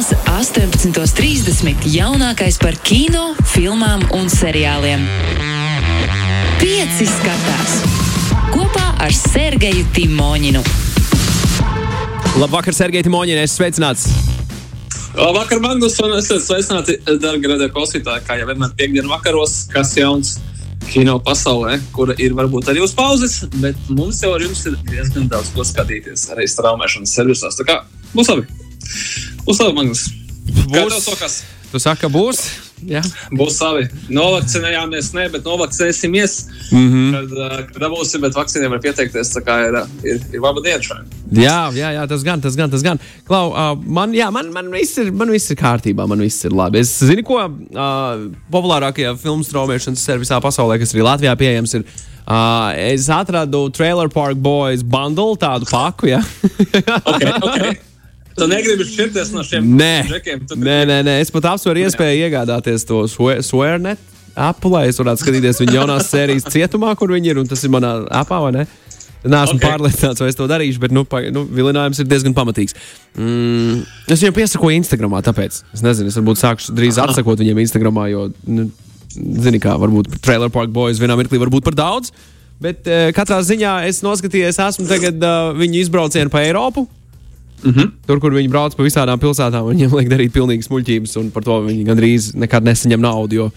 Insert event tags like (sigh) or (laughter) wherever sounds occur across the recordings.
Sestdienās, 18.30. jaunākais par kino, filmām un seriāliem. Pieci skatās kopā ar Sergeju Timoņinu. Labvakar, Sergei Timoņina, es sveicināts! Labvakar, Magnus, un esiet sveicināti, darbie radio klausītāji, kā jau vienmēr piekdienu vakaros, kas jauns kino pasaulē, kura ir varbūt arī uz pauzes, bet mums jau ar jums ir diezgan daudz ko skatīties arī straumēšanas servisos. Tā kā būs labi. Būs labi, Magnus. Sokas? Tu saki, būs? Jā. Būs savi. Novakcinējāmies, ne, bet novakcinēsimies. Mm -hmm. Kad, uh, kad dabūsim, bet vakcīniem var pieteikties. Tā kā ir, ir, ir laba diena šodien. Jā, jā, jā, tas gan, tas gan, tas gan. Klau, uh, man, jā, man, man, viss ir, man viss ir kārtībā, man viss ir labi. Es zinu, ko uh, populārākajā filmu straumēšanas servisā pasaulē, kas arī Latvijā pieejams, ir. Uh, es atradu Trailer Park Boys bundle, tādu paku. Ja? okay, okay. (laughs) Tu negribi šķirties no šiem Nē, džekiem. Tu nē, nē, nē. es pat apsveru iespēju iegādāties to SwearNet apli, lai es varētu skatīties viņa jaunās sērijas cietumā, kur viņi ir, un tas ir manā apā, vai ne? Nē, esmu okay. Ok. pārliecināts, vai es to darīšu, bet nu, pa, nu, vilinājums ir diezgan pamatīgs. Mm, es viņam piesakoju Instagram, tāpēc es nezinu, es varbūt sākšu drīz atsakot viņiem Instagram, jo, nu, zini, kā varbūt Trailer Park Boys vienā mirklī var būt par daudz. Bet uh, katrā ziņā es noskatījos, esmu tagad uh, viņu izbraucienu pa Eiropu. Mm -hmm. Tur, kur viņi brauc pa visām pilsētām, viņiem liek darīt pilnīgi smuļķības, un par to viņi gandrīz nekad nesaņem naudu. Jo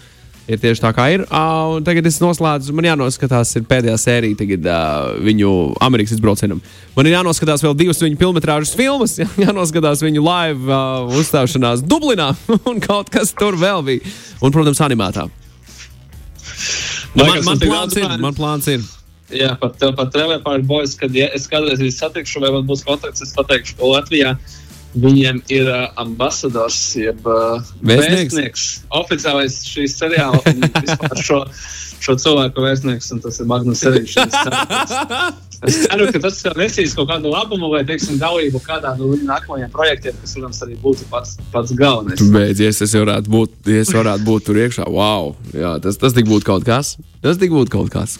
ir tieši tā, kā ir. Uh, tagad es noslēdzu, man jānoskatās, ir pēdējā sērija tagad, uh, viņu Amerikas izbraucienam. Man ir jānoskatās vēl divas viņu filmas filmas, jā, jānoskatās viņu live uh, uzstāšanās Dublinā (laughs) un kaut kas tur vēl bija. Un, protams, animētā. Man, man, man, plāns ir, man plāns ir. Jā, par tevi, par Trailer Park Boys, kad ja es kādreiz viņus satikšu, vai man būs kontakts, es pateikšu, ka Latvijā viņiem ir uh, ambasadors, jeb uh, Vēstnieks? vēstnieks, oficiālais šīs seriāla un vispār šo, šo cilvēku vēstnieks, un tas ir Magnus Eriņš. Es ceru, ka tas nesīs kaut kādu labumu vai, teiksim, dalību kādā no nākamajiem projektiem, kas, protams, arī būtu pats, pats galvenais. Beidzies, es varētu būt, es varētu būt tur iekšā. Wow, jā, tas, tas tik būtu kaut kas. Tas tik būtu kaut kas.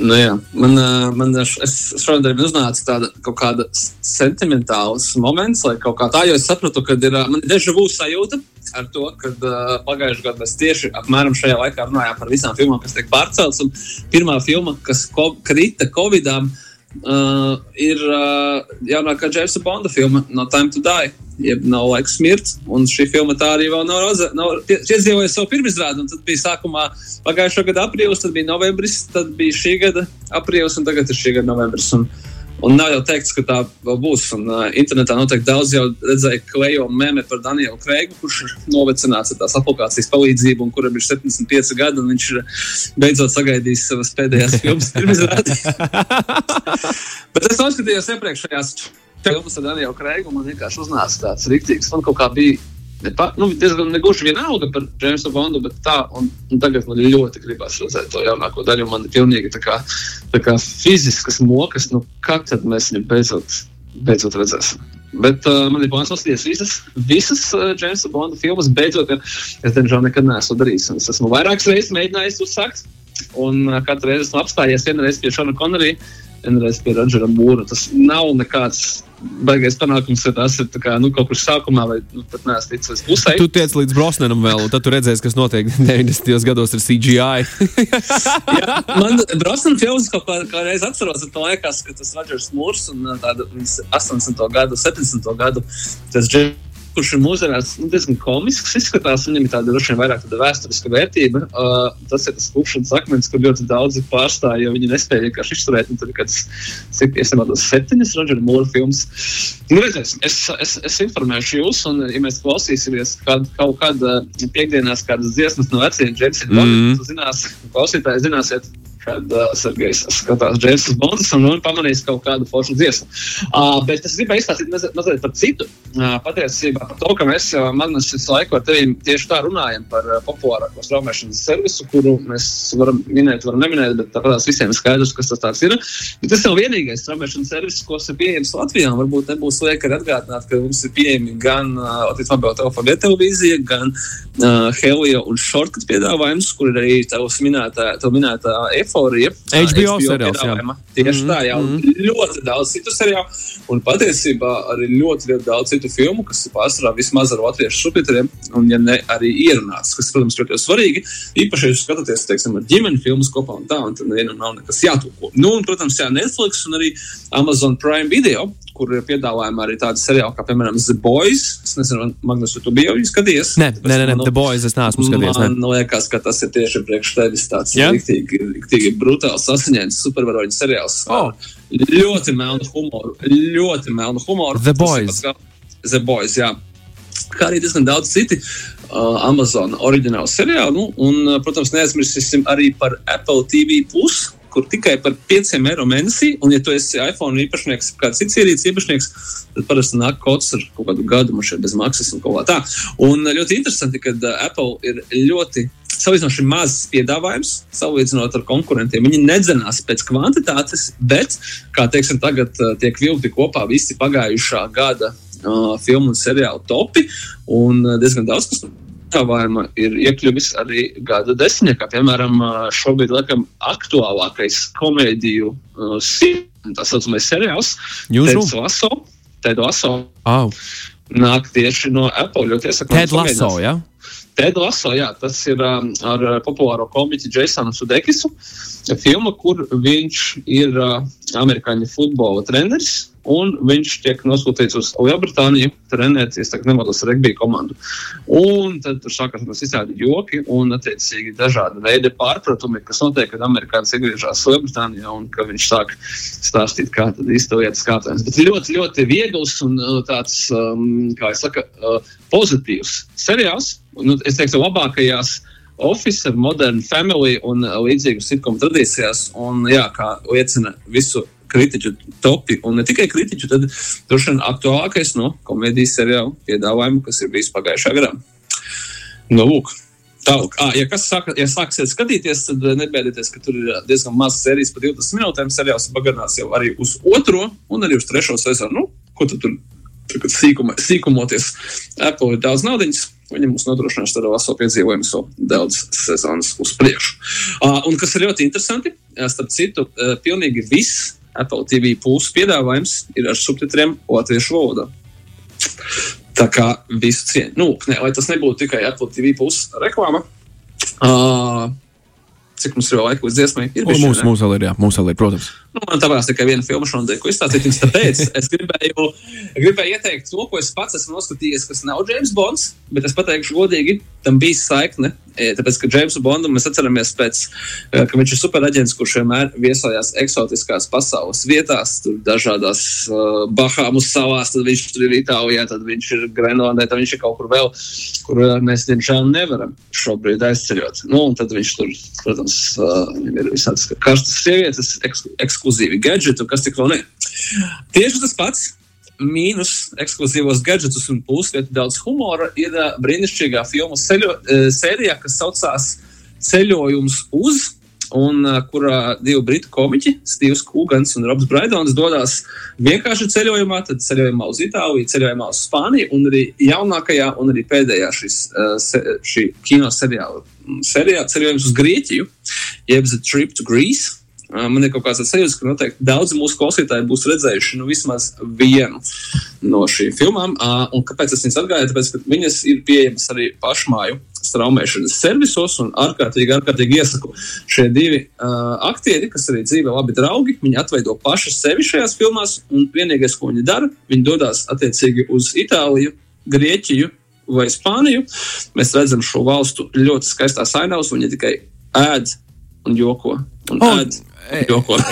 Nu, jā, man, man šodien ir uznācis tāda kaut kāda s- sentimentāls moments, lai kaut kā tā, jo es sapratu, ka ir deja vu sajūta ar to, ka pagājušajā gadā mēs tieši apmēram šajā laikā runājām par visām filmām, kas tiek pārceltas. Pirmā filma, kas ko, krita Covidām, uh, ir uh, jaunākā Džeimsa Bonda filma No Time to Die. Jeb nav laiks mirt, un šī filma tā arī vēl nav, roza- nav pie- piedzīvojusi savu pirmizrādi. un Tad bija sākumā pagājušā gada aprīlis, tad bija novembris, tad bija šī gada aprīlis, un tagad ir šī gada novembris. Un, un nav jau teikts, ka tā vēl būs. Un, uh, internetā noteikti daudz jau redzēja klejo meme par Danielu Kreigu, kurš ir novecināts ar tās aplikācijas palīdzību, un kuram ir 75 gadi, un viņš ir beidzot sagaidījis savas pēdējās filmas (laughs) pirmizrādi. Bet es noskatījos iepriekšējās filmas ar Danielu Kreigu, man vienkārši uznāca tāds rīktīgs. Man kaut kā bija nepa, nu, diezgan negluži vienalga par Jamesu Bondu, bet tā, un, un tagad man ļoti gribās redzēt to jaunāko daļu. Man ir pilnīgi tā kā, tā kā fiziskas mokas, nu, kad tad mēs viņu beidzot, beidzot redzēsim. Bet uh, man ir plāns noskatīties visas, visas uh, Jamesa Bonda filmas. Beidzot, es diemžēl nekad neesmu darījis. Es esmu vairākas reizes mēģinājis uzsākt. Un uh, katru reizi esmu apstājies vienreiz pie Šona Konnerija, vienreiz pie Rodžera Mūra. Tas nav nekāds baigais panākums, ka tas ir kā, nu, kaut kur sākumā, vai nu, pat neesmu ticis līdz pusē. Tu tiec līdz Brosnanam vēl, un tad tu redzēsi, kas notiek (laughs) 90. gados ar CGI. (laughs) Jā, man Brosnan filmas kaut kā, kā reiz atceros, un man liekas, ka tas Rodžers Mūrs un uh, tāda viņas 80. gadu, 70. gadu, tas Džeks, kurš ir mūsdienās nu, diezgan komisks, izskatās, viņam ir tāda droši vien vairāk tāda vēsturiska vērtība. Uh, tas ir tas klupšanas akmens, kur ļoti daudzi pārstāja, jo viņi nespēja vienkārši izturēt. Tur ir cik es nemanāšu, septiņas Rodžera Mūra filmas. Nu, redzēsim, es, es, es informēšu jūs, un, ja mēs klausīsimies kād, kaut kādā piekdienās, kādas dziesmas no veciem Džeksiem, mm. -hmm. zinās, klausītāji zināsiet, kad uh, Sergejs skatās Džeimsa Bondas un nu, pamanīs kaut kādu foršu dziesmu. Uh, bet es gribēju izstāstīt mazliet, mazliet par citu. Uh, patiesībā par to, ka mēs jau Magnus visu laiku ar tevi tieši tā runājam par uh, populārāko straumēšanas servisu, kuru mēs varam minēt, varam neminēt, bet tāpēc visiem ir skaidrs, kas tas tāds ir. Bet tas nav vienīgais straumēšanas servis, kas ir pieejams Latvijā. Varbūt nebūs lieka arī atgādināt, ka mums ir pieejami gan uh, Latvijas mobilā telefona televīzija, gan uh, Helija un Shortcut piedāvājums, kur ir arī tavs minētā, tev minētā Eiforija. HBO seriāls, jā. Tieši tā, jā, un ļoti daudz citu seriālu. Un patiesībā arī ļoti, ļoti daudz citu filmu, kas ir pārsvarā vismaz ar latviešu subtitriem, un, ja ne, arī ierunāts, kas, protams, ļoti svarīgi. Īpaši, ja jūs skatāties, teiksim, ar ģimeni filmas kopā un tā, un tad nevienam nav nekas jātūko. Nu, un, protams, jā, Netflix un arī Amazon Prime Video, kur ir piedāvājumi arī tādi seriāli, kā, piemēram, The Boys. Es nezinu, Magnus, vai tu biji skatījies? Nē, nē, nē, nē The Boys es neesmu skatījies. Ne. Man liekas, ka tas ir tieši priekš tevis tāds Jā? riktīgi, riktīgi brutāls, asiņains supervaroņu seriāls. Oh. Ļoti melnu humoru. Ļoti melnu humoru. The ir Boys. The Boys, jā. Kā arī diezgan daudz citi uh, Amazon oriģinālu seriālu. Nu, un, uh, protams, neaizmirsīsim arī par Apple TV Plus, kur tikai par 5 eiro mēnesī, un, ja tu esi iPhone īpašnieks, kāds cits ierīces īpašnieks, tad parasti nāk kods ar kaut kādu gadu, man šeit bez maksas un kaut kā tā. Un uh, ļoti interesanti, ka uh, Apple ir ļoti salīdzinoši mazs piedāvājums, salīdzinot ar konkurentiem. Viņi nedzenās pēc kvantitātes, bet, kā teiksim, tagad uh, tiek vilkti kopā visi pagājušā gada uh, filmu un seriālu topi, un uh, diezgan daudz kas piedāvājuma ir iekļuvis arī gada desmitniekā. Piemēram, šobrīd laikam aktuālākais komēdiju uh, tā saucamais seriāls? Teds Lasso. Ted Lasso Oh, nāk tieši no Apple. Ļoti iesaku Ted Lasso, jā? Ted Lasso, jā, tas ir um, ar uh, populāro komiķu Jasonu Sudekisu. Filma, kur viņš ir uh, amerikāņu futbola treneris. Un viņš tiek nosūtīts uz Lielbritāniju, trenēties, nemaldos, regbija komandu. Un tad tur sākās mums izsādi joki un, attiecīgi, dažādi veidi pārpratumi, kas notiek, kad amerikānis iegriežas Lielbritānijā un ka viņš sāk stāstīt, kā tad īsti lietas kārtējas. Bet ļoti, ļoti viegls un uh, tāds, um, kā es saku, uh, pozitīvs seriāls. Nu, es teiktu, labākajās Office, Modern Family un uh, līdzīgu sitkomu tradīcijās. Un, jā, kā liecina visu kritiķu topi, un ne tikai kritiķu, tad droši vien aktuālākais no komēdijas seriāla piedāvājuma, kas ir bijis pagājušā gadā. Nu, lūk. Tālāk, ah, ja kas saka, ja sāksiet skatīties, tad eh, nebaidieties, ka tur ir eh, diezgan maz sērijas par 20 minūtēm. Seriāls ir pagarināts jau arī uz otro un arī uz trešo sezonu. Nu, ko tu tur sīkuma, sīkumoties? Apple ir daudz naudas. Viņi mums nodrošinās tādu veselu piedzīvojumu, so daudz sezonas uz priekšu. Uh, un kas ir ļoti interesanti, uh, starp citu, uh, pilnīgi viss Apple TV pūles piedāvājums ir ar subtitriem latviešu valodā. Tā kā visu cieņu. Nu, ne, lai tas nebūtu tikai Apple TV puses reklāma. Uh, cik mums ir vēl laika līdz dziesmai? Ir bišķi, Mūsu, mūsu vēl ir, jā, mūsu vēl ir, protams. Nu, man tā vairs tikai viena filma šodien, ko izstāstīt jums. Tāpēc es gribēju, gribēju ieteikt to, ko es pats esmu noskatījies, kas nav James Bonds, bet es pateikšu godīgi, tam bija saikne. E, Tāpēc, ka Jamesu Bondu mēs atceramies pēc, e, ka viņš ir superaģents, kurš vienmēr viesojās eksotiskās pasaules vietās, tur dažādās uh, Bahāmu salās, tad viņš tur ir Itālijā, tad viņš ir Grenlandē, tad viņš ir kaut kur vēl, kur mēs, diemžēl, nevaram šobrīd aizceļot. Nu, un tad viņš tur, protams, uh, ir visādas karstas sievietes, eks, ekskluzīvi gadgeti, kas tik vēl ne. Tieši tas pats. Mīnus ekskluzīvos gadgetus un plus ļoti daudz humora ir uh, brīnišķīgā filmu ceļo, uh, sērijā, kas saucās Ceļojums uz, un uh, kurā divi britu komiķi, Steve's Kūgans un Robs Braidons, dodas vienkārši ceļojumā, tad ceļojumā uz Itāliju, ceļojumā uz Spāniju, un arī jaunākajā un arī pēdējā šis, uh, se, šī kino seriāla serijā ceļojums uz Grieķiju, jeb The Trip to Greece. Man ir kaut kāds sajūta, ka noteikti daudzi mūsu klausītāji būs redzējuši nu, vismaz vienu no šīm filmām. Un kāpēc es viņas atgādāju? Tāpēc, ka viņas ir pieejamas arī pašmāju straumēšanas servisos un ārkārtīgi, ārkārtīgi iesaku šie divi uh, aktieri, kas arī dzīvē labi draugi. Viņi atveido paši sevi šajās filmās, un vienīgais, ko viņi dara, viņi dodas attiecīgi uz Itāliju, Grieķiju vai Spāniju. Mēs redzam šo valstu ļoti skaistās ainavas, un viņi tikai ēd un joko. Un O, ēd.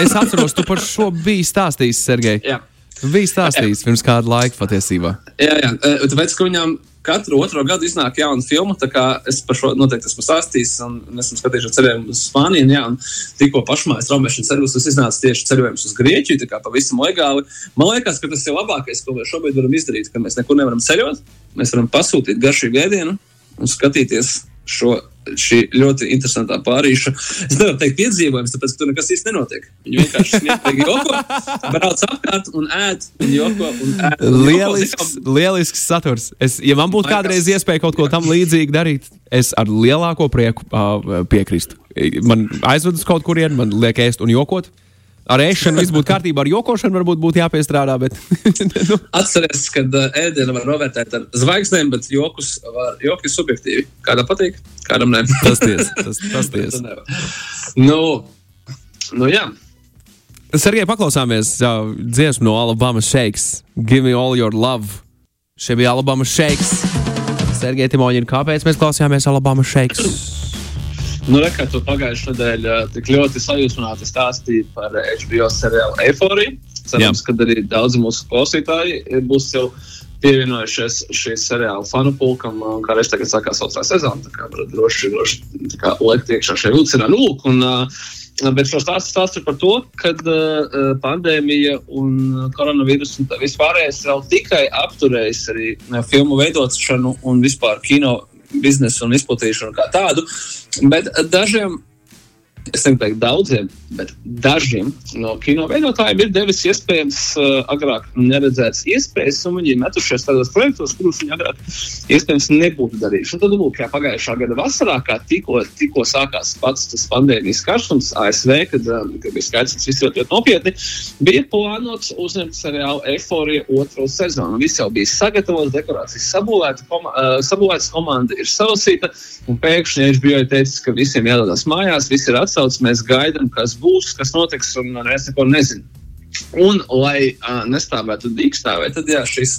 Es atceros, tu par šo biji stāstījis, Sergei. Jā. Bija stāstījis pirms kāda laika patiesībā. Jā, jā. Tāpēc, ka viņam katru otro gadu iznāk jauna filma, tā kā es par šo noteikti esmu stāstījis, un mēs esam skatījušies ceļojumu uz Spāniju, un, jā, tikko pašmājas traumēšanas servis iznāca tieši ceļojums uz Grieķiju, tā kā pavisam legāli. Man liekas, ka tas ir labākais, ko mēs šobrīd varam izdarīt, ka mēs nekur nevaram ceļot, mēs varam pasūtīt garšīgu ēdienu un skatīties šo šī ļoti interesantā pārīša. Es nevaru teikt piedzīvojums, tāpēc, ka tur nekas īsti nenotiek. Viņi vienkārši smieklīgi joko, brauc apkārt un ēd, viņi joko un ēd. Un lielisks, joko, lielisks saturs. Es, ja man būtu kādreiz iespēja kaut ko tam līdzīgu darīt, es ar lielāko prieku uh, piekrīstu. Man aizved uz kaut kurien, man liek ēst un jokot. Ar ēšanu viss būtu kārtībā, ar jokošanu varbūt būtu jāpiestrādā. Bet, (laughs) nu. Atcerieties, ka ēdienu var novērtēt ar zvaigznēm, bet jokus var, joki subjektīvi. Kādam patīk, kādam nē. tas tiesa. Tas, tas (laughs) ties. nu, nu, jā. Sergei, paklausāmies jā, dziesmu no Alabama Shakes. Give me all your love. Šie bija Alabama Shakes. Sergei Timoņina, kāpēc mēs klausījāmies Alabama Shakes? Nu, re, tu pagājušajā nedēļā tik ļoti sajūsmināti stāstīji par HBO seriālu Eifóriju. Cerams, ka arī daudzi mūsu klausītāji būs jau pievienojušies šīs seriāla fanu pulkam, kā arī tagad sākās otrā sezona. Tā kā droši, droši liekt iekšā šajā vilcienā. Nu, lūk, un, Bet šo stāstu stāstu par to, ka uh, pandēmija un koronavīrus un vispārējais vēl tikai apturējis arī filmu veidošanu un vispār kino biznesu un izplatīšanu kā tādu. Bet dažiem es negribu teikt daudziem, bet dažiem no kino veidotājiem ir devis iespējams uh, agrāk neredzētas iespējas, un viņi ir metušies tādos projektos, kurus viņi agrāk iespējams nebūtu darījuši. Un tad, lūk, kā pagājušā gada vasarā, kā tikko, tikko sākās pats tas pandēmijas karstums ASV, kad, um, kad bija skaidrs, ka viss ļoti nopietni, bija plānots uzņemt seriālu Eforija otro sezonu. Viss jau bija sagatavots, dekorācijas sabūvēta, koma, uh, sabūvētas komanda ir salasīta, un pēkšņi HBO ir teicis, ka visiem jādodas mājās, visi ir atstāti atsauc, mēs gaidām, kas būs, kas notiks, un es neko nezinu. Un, lai uh, nestāvētu dīkstāvē, tad jā, šis,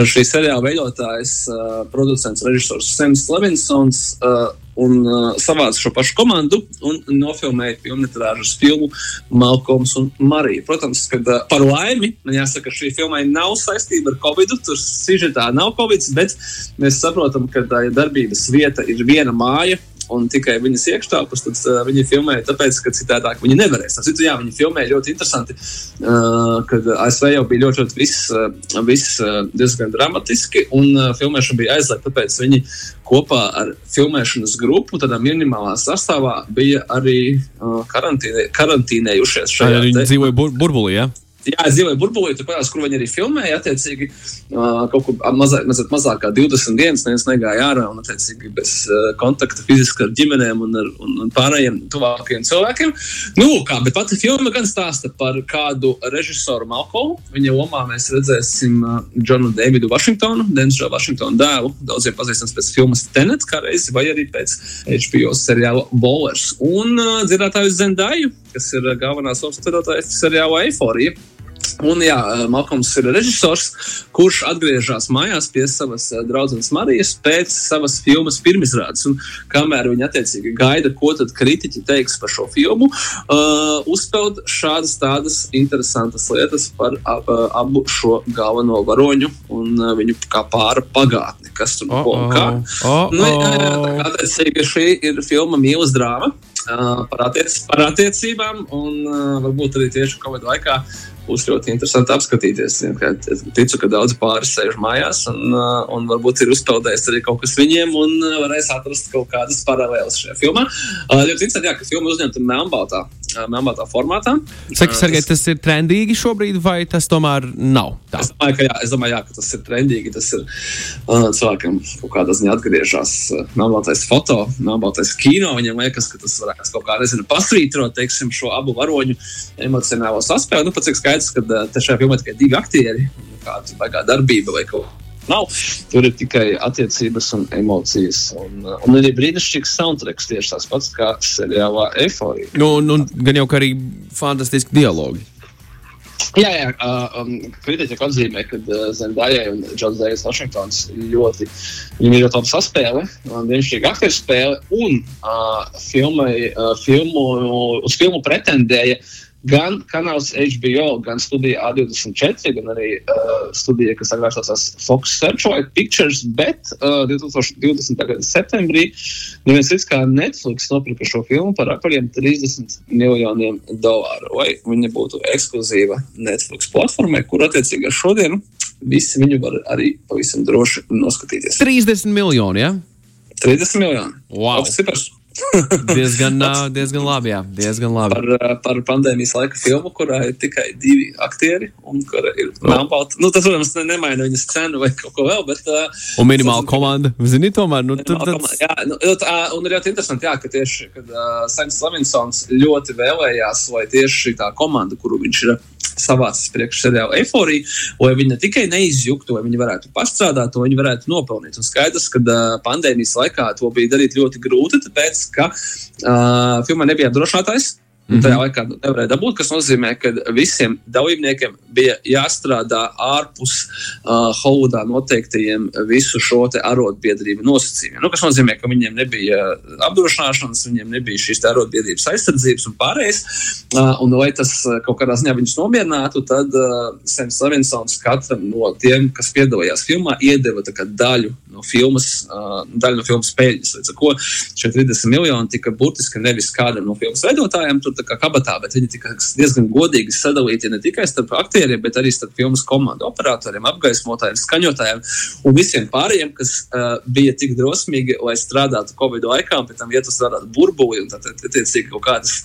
šis seriāla veidotājs, uh, producents, režisors Sams Levinsons uh, un uh, savāca šo pašu komandu un nofilmēja filmas filmu Malkoms un Marija. Protams, ka uh, par laimi man jāsaka, ka šī filmai nav saistība ar Covid. Tur sižetā nav Covid, bet mēs saprotam, ka tā darbības vieta ir viena māja un tikai viņas iekštelpas, tad uh, viņi filmēja, tāpēc, ka citādāk viņi nevarēs. Tas, jā, viņi filmēja ļoti interesanti, uh, kad ASV jau bija ļoti, ļoti viss, uh, viss uh, diezgan dramatiski, un uh, filmēšana bija aizliegta, tāpēc viņi kopā ar filmēšanas grupu, tādā minimālā sastāvā, bija arī uh, karantīnē, karantīnējušies šajā. Viņi te... dzīvoja bur burbulī, ja? Jā, es dzīvoju burbulī, tur parādās, kur viņi arī filmēja. Attiecīgi, kaut kur mazāk, mazāk, mazāk kā 20 dienas neviens negāja ārā un, attiecīgi, bez kontakta fiziski ar ģimenēm un, ar, un, un pārējiem tuvākajiem cilvēkiem. Nu, kā, bet pati filma gan stāsta par kādu režisoru Malkolmu. Viņa lomā mēs redzēsim Džonu Davidu Vašingtonu, Densžā Vašingtonu dēlu. Daudziem pazīstams pēc filmas Tenet, kā reizi, vai arī pēc HBO seriāla Bowlers. Un uh, dzirdētāju Zendaju, kas ir galvenās obstitūtājs seriāla Eiforija. Un, jā, Malkoms ir režisors, kurš atgriežas mājās pie savas eh, draudzenes Marijas pēc savas filmas pirmizrādes. Un, kamēr viņi attiecīgi gaida, ko tad kritiķi teiks par šo filmu, uh, uzpeld šādas tādas interesantas lietas par ab, uh, abu šo galveno varoņu un uh, viņu kā pāra pagātni, kas tur oh, oh, kā. Oh, nu, jā, jā, tā kā attiecīgi šī ir filma mīlas drāma. Uh, par, attiec, par attiecībām, un uh, varbūt arī tieši Covid laikā būs ļoti interesanti apskatīties. Es ticu, ka daudz pāris sēž mājās, un, uh, un varbūt ir uzpeldējis arī kaut kas viņiem, un uh, varēs atrast kaut kādas paralēlas šajā filmā. Uh, ļoti interesanti, jā, ka filma uzņemta Melnbaltā, Melnbaltā formātā. Saki, Sergei, tas ir trendīgi šobrīd, vai tas tomēr nav? Tā? Es domāju, ka, jā, es domāju, jā, ka tas ir trendīgi. Tas ir uh, cilvēkam kaut kādā ziņā atgriežas Melnbaltais foto, Melnbaltais kino. Viņam liekas, ka tas varētu kaut kā, nezinu, pasvītrot, teiksim, šo abu varoņu emocionālo saspēli. Nu, pats ir skaidrs ka šajā filmā tikai divi aktieri, kāda baigā darbība vai kaut kas. Nav. Tur ir tikai attiecības un emocijas. Un, un arī brīnišķīgs soundtracks tieši tāds pats kā seriālā Eforija. Nu, nu, gan jau arī fantastiski dialogi. Jā, jā uh, um, kritiķi atzīmē, ka uh, Zendaya un Džons Dārijas Vašingtons ļoti, ļoti laba saspēle, viņš ir aktieru spēle, un uh, filmai, uh, filmu, uz filmu pretendēja uh, gan kanāls HBO, gan studija A24, gan arī uh, studija, kas saucās Fox Searchlight Pictures, bet uh, 2020. gada septembrī neviens cits kā Netflix nopirka šo filmu par apmēram 30 miljoniem dolāru, lai viņa būtu ekskluzīva Netflix platformai, kur attiecīgi ar šodienu visi viņu var arī pavisam droši noskatīties. 30 miljoni, ja? 30 miljoni. Wow. Labs cipars. Diezgan, diezgan labi. Jā, diezgan labi. par, par pandēmijas laika filmu, kurā ir tikai divi aktieri un ir melnbalta. Nu, tas, protams, ne- nemaina viņas cenu vai kaut ko vēl, bet. ā, Un minimāla tas- komanda. Zini, tomēr. Nu, tur, tāds. Jā, nu, tā, un ir ļoti interesanti, jā, ka tieši kad, uh, Saimons Levinsons ļoti vēlējās, lai tieši šī tā komanda, kuru viņš ir savācis priekš seriāla eifórija, lai viņi ne tikai neizjuktu, lai viņi varētu pastrādāt, to viņi varētu nopelnīt. Un skaidrs, ka uh, pandēmijas laikā to bija darīt ļoti grūti, tāpēc, ka uh, filmai nebija apdrošinātājs. Mm -hmm. Tajā laikā nevarēja dabūt, kas nozīmē, ka visiem dalībniekiem bija jāstrādā ārpus uh, Holivudā noteiktajiem visu šo arotbiedrību nosacījumiem. Nu, kas nozīmē, ka viņiem nebija apdrošināšanas, viņiem nebija šīs arotbiedrības aizsardzības un pārējais. Uh, un, lai tas kaut kādā ziņā viņus nomierinātu, tad uh, Sams Levinsons katram no tiem, kas piedalījās filmā, iedeva daļu no filmas, daļu no filmas peļņas. Līdz ar ko šie 30 miljoni tika burtiski nevis kādam no filmas veidotājiem, tur kā kabatā, bet viņi tika diezgan godīgi sadalīti ne tikai starp aktieriem, bet arī starp filmas komandu operatoriem, apgaismotājiem, skaņotājiem un visiem pārējiem, kas uh, bija tik drosmīgi, lai strādātu Covid laikā, pēc tam vietu strādātu burbuli, un tad, attiecīgi, kaut kādas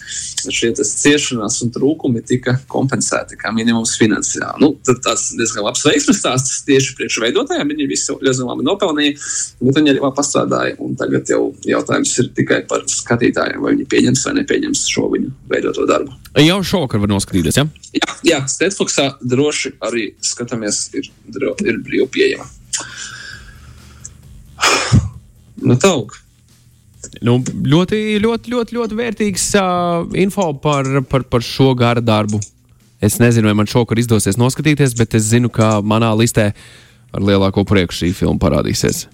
šie tas ciešanās un trūkumi tika kompensēti kā minimums finansiāli. Nu, tas diezgan labs veiksmes stāsts tieši priekš veidotājiem. Viņi visi ļoti labi nopelnīja, bet viņi arī pastrādāja. Un tagad jau jautājums ir tikai par skatītājiem, vai viņi pieņems vai nepieņems šo viņu veidoto darbu. jau šovakar var noskatīties. Ja? Jā, jā Netflixā droši arī skatāmies, ir, ir brīvi pieejama. Nu, tauk. Nu, ļoti, ļoti, ļoti, ļoti vērtīgs uh, info par, par, par šo gara darbu. Es nezinu, vai man šovakar izdosies noskatīties, bet es zinu, ka manā listē ar lielāko prieku šī filma parādīsies.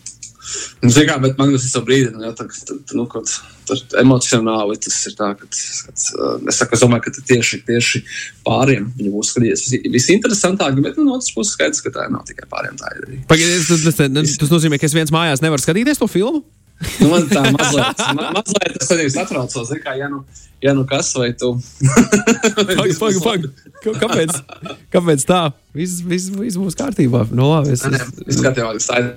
Nu, kā, bet man tas ir tā brīdi, nu, tā, ka, tad, nu, kaut, tur emocionāli tas ir tā, ka, kad, es, saku, es domāju, ka tieši, tieši pāriem viņa būs skatījies vis- visinteresantāk, bet nu, no otras puses skaidrs, ka tā nav tikai pāriem, tā ir tas, tas, tas, tas nozīmē, ka es viens mājās nevaru skatīties to filmu? Nu, man tā mazliet, ma, mazliet tas arī satraucos, zini kā, ja nu, ja nu kas vai tu. Pagaid, pagaid. Kā- Kāpēc, kāpēc tā? Viss, viss, viss būs kārtībā. No, labi, es, Nē, es skatījos, tā ir.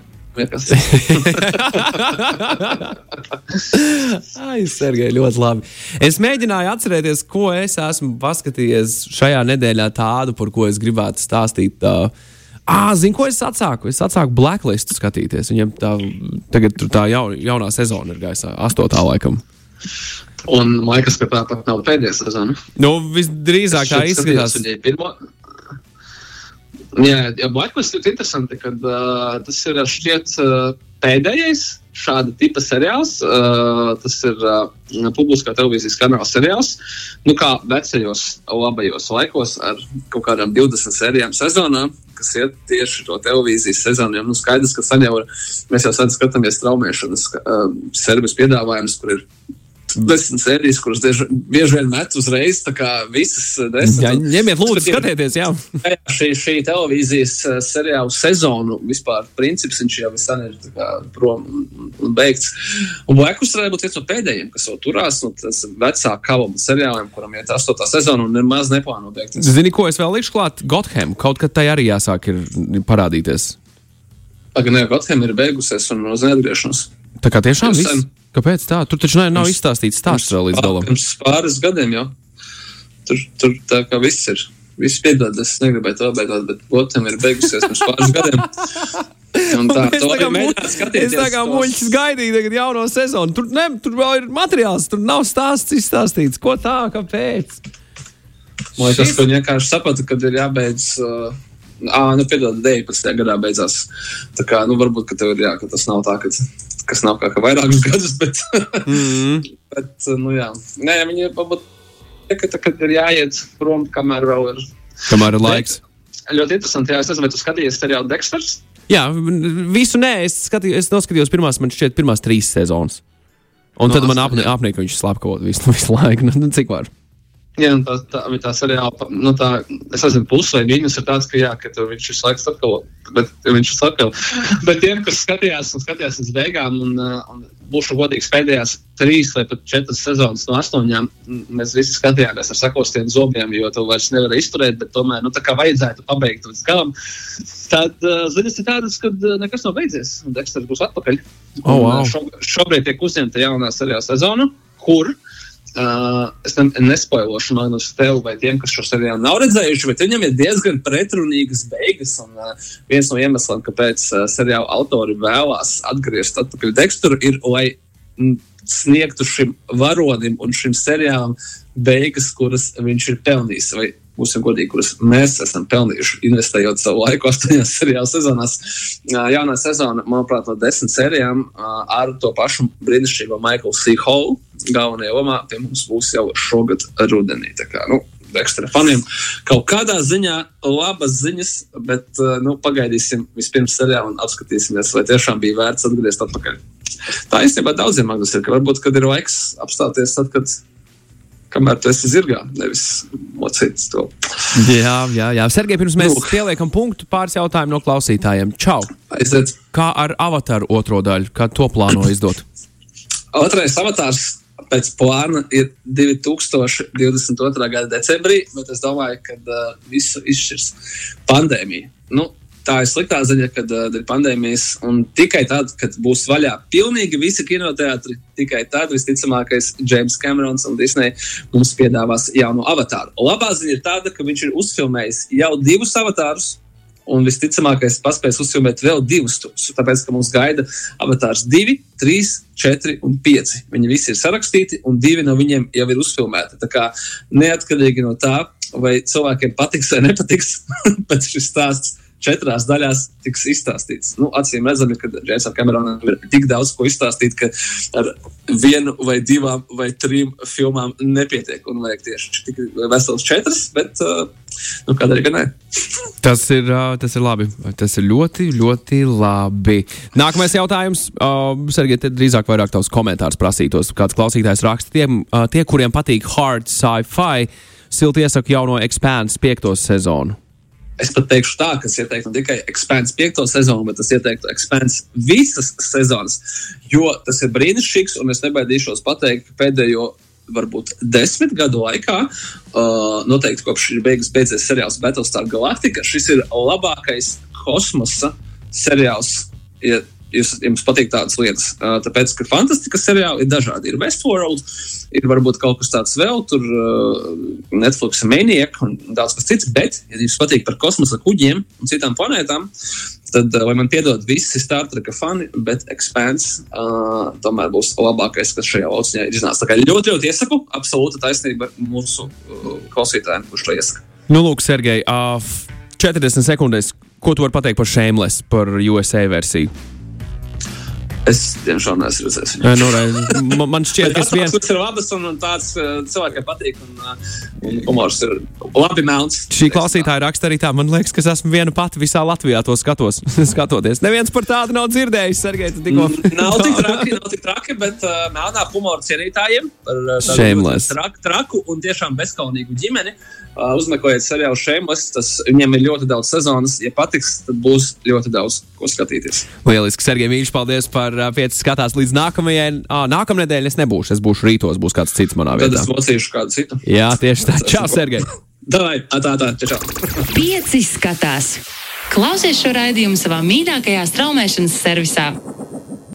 Ai, Sergei, ļoti labi. Es mēģināju atcerēties, ko es esmu paskatījies šajā nedēļā tādu, par ko es gribētu stāstīt. Uh, Ah, zinu, ko es atsāku. Es atsāku Blacklistu skatīties. Viņam tā, tagad tā jaun, jaunā sezona ir gaisā, astotā laikam. Un man liekas, ka tā pat nav pēdējā sezona. Nu, visdrīzāk tā izskatās. Pirmo. Jā, jā Blacklist ir interesanti, ka uh, tas ir šķiet uh, pēdējais šāda tipa seriāls. Uh, tas ir uh, publiskā televīzijas kanāla seriāls. Nu, kā vecajos, labajos laikos ar kaut kādām 20 sērijām sezonā, kas iet tieši to televīzijas sezonu. Jo, nu, skaidrs, ka jau mēs jau sen skatāmies traumēšanas uh, servis piedāvājumus, kur ir desmit sērijas, kuras bieži, vien met uzreiz, tā kā visas uh, desmit. Jā, ņemiet, lūdzu, skatieties, jā. Jā, šī, šī televīzijas uh, seriāla sezonu vispār princips viņš jau sen ir kā prom un, un beigts. Un Blackus varētu būt viens no pēdējiem, kas vēl turās no tas vecā kavama seriāliem, kuram iet astotā sezona un nemaz neplāno beigt. Zini, ko es vēl likšu klāt? Gotham. Kaut kad tai arī jāsāk ir parādīties. Pagaidām, Gotham ir beigusies un uz neatgriešanos. Tā kā tiešām viss. Kāpēc tā? Tur taču ne- nav Pirms- izstāstīts stāsts vēl līdz galam. Pirms pāris gadiem jau. Tur, tur tā kā viss ir. Viss piedod, es negribēju to beigāt, bet Gotham ir beigusies pirms pāris gadiem. Un tā, Es kā skatīties. Es tā kā tos- muļķis gaidīju tagad jauno sezonu. Tur, ne, tur vēl ir materiāls, tur nav stāsts izstāstīts. Ko tā, kāpēc? Man liekas, Šis- ka viņi vienkārši saprata, ka ir jābeidz. Uh, Ah, nu, piedod, 19. gadā beidzās. Tā kā, nu, varbūt, ka tev ir jā, ka tas nav tā, ka, kas nav kā, kā vairākus gadus, bet, Mm. (laughs) bet uh, nu, jā. Nē, viņi varbūt, ka tā, kad ir jāiet prom, kamēr vēl ir. Kamēr ir laiks. Ļoti interesanti, jā, es nezinu, vai tu skatījies seriālu Dexters? Jā, visu nē, es, skatī, es noskatījos pirmās, man šķiet, pirmās trīs sezonas. Un No tad man apnika, apnika ka viņš slapkavot visu, (laughs) visu laiku. Nu, nu, cik var? Jā, tā, tā, tā seriāla, nu tā, es nezinu, pusi vai mīnus ir tāds, ka, jā, ka viņš visu laiku sakalo, bet viņš sakalo. (laughs) bet tiem, kas skatījās un skatījās līdz beigām, un, un būšu godīgs, pēdējās trīs vai pat četras sezonas no astoņām, mēs visi skatījāmies ar sakostiem zobiem, jo to vairs nevar izturēt, bet tomēr, nu tā kā vajadzētu pabeigt līdz galam, tad uh, ziņas ir tādas, ka uh, nekas nav beidzies, un Dexter būs atpakaļ. Oh, wow. un, uh, šo, šobrīd tiek uzņemta jaunā seriāla sezona, kur uh, Uh, es ne, nespoilošu Magnus tev vai tiem, kas šo seriālu nav redzējuši, bet viņam ir diezgan pretrunīgas beigas. Un, uh, viens no iemesliem, kāpēc uh, seriāla autori vēlās atgriezties atpakaļ teksturu, ir, lai sniegtu šim varonim un šim seriālam beigas, kuras viņš ir pelnījis. Vai būsim godīgi, kuras mēs esam pelnījuši, investējot savu laiku astoņās seriāla sezonās. Jaunā sezona, manuprāt, no desmit sērijām ar to pašu brīnišķīgo Michaelu C. Hall galvenajā lomā pie mums būs jau šogad rudenī. Kā, nu, Ekstra faniem. Kaut kādā ziņā labas ziņas, bet nu, pagaidīsim vispirms seriālu un apskatīsimies, vai tiešām bija vērts atgriezties atpakaļ. Tā īstenībā daudziem magnus ir, ka varbūt, kad ir laiks apstāties, tad, kad kamēr tu esi zirgā, nevis mocīts to. Jā, jā, jā. Sergei, pirms mēs nu. pieliekam punktu, pāris jautājumu no klausītājiem. Čau! Aiziet! Kā ar avataru otro daļu? Kā to plāno izdot? Otrais avatārs pēc plāna ir 2022. gada decembrī, bet es domāju, ka uh, visu izšķirs pandēmija. Nu, tā ir sliktā ziņa, kad uh, ir pandēmijas. Un tikai tad, kad būs vaļā pilnīgi visi kinoteātri, tikai tad visticamākais James Camerons un Disney mums piedāvās jaunu avatāru. Labā ziņa ir tāda, ka viņš ir uzfilmējis jau divus avatārus un visticamākais paspēs uzfilmēt vēl divus stūrus. Tāpēc, ka mums gaida avatārs 2, 3, 4 un 5. Viņi visi ir sarakstīti, un divi no viņiem jau ir uzfilmēti. Tā kā neatkarīgi no tā, vai cilvēkiem patiks vai nepatiks, (laughs) bet šis stāsts četrās daļās tiks izstāstīts. Nu, acīm redzami, ka Džeimsam Kameronam ir tik daudz ko izstāstīt, ka ar vienu vai divām vai trim filmām nepietiek. Un vajag tieši tik vesels četras, bet uh, nu, kādēļ gan ne? (laughs) tas, ir, uh, tas ir labi. Tas ir ļoti, ļoti labi. Nākamais jautājums. Uh, Sergei, te drīzāk vairāk tavs komentārs prasītos. Kāds klausītājs raksta, tie, uh, tie kuriem patīk hard sci-fi, silti iesaku jauno Expanse piekto sezonu. Es pat teikšu tā, ka es ieteiktu ne tikai Expanse piekto sezonu, bet es ieteiktu Expanse visas sezonas, jo tas ir brīnišķīgs, un es nebaidīšos pateikt, ka pēdējo varbūt desmit gadu laikā, uh, noteikti kopš ir beigas beidzies seriāls Battlestar Galactica, šis ir labākais kosmosa seriāls. Ja jūs, jums patīk tādas lietas. Uh, tāpēc, ka fantastikas seriāli ir dažādi. Ir Westworld, ir varbūt kaut kas tāds vēl, tur uh, Netflix Maniac un daudz kas cits. Bet, ja jums patīk par kosmosa kuģiem un citām planētām, tad, uh, lai man piedod visi Star Trek fani, bet Expanse uh, tomēr būs labākais, kas šajā lauciņā ir iznācis. Tā kā ļoti, ļoti iesaku, absolūta taisnība mūsu uh, klausītājiem, kurš to iesaka. Nu, lūk, Sergei, uh, 40 sekundēs, ko tu vari pateikt par Shameless, par USA versiju? Es diemžēl neesmu redzējis. Nu, man, man šķiet, ka tas (laughs) viens... ir labs un, tāds uh, cilvēkiem patīk. Un, uh, un humors ir labi melns. Šī klausītāja raksta arī tā, man liekas, ka es esmu viena pati visā Latvijā to skatos. (laughs) skatoties. Neviens par tādu nav dzirdējis, Sergei. Tikko... nav tik traki, nav tik traki, bet uh, melnā humora cienītājiem par uh, traku, traku un tiešām bezkaunīgu ģimeni. Uh, uzmeklējiet seriālu Shameless, tas viņiem ir ļoti daudz sezonas. Ja patiks, tad būs ļoti daudz ko skatīties. Lieliski, Sergei Mīļš, paldies par uh, pieci skatās līdz nākamajai. Ah, nākamnedēļ es nebūšu, es būšu rītos, būs kāds cits manā vietā. Tad es mocīšu kādu citu. Jā, tieši tā. Čau, (laughs) Sergei! Davai, tā, tā, čau. Pieci skatās. Klausies šo raidījumu savā mīļākajā straumēšanas servisā.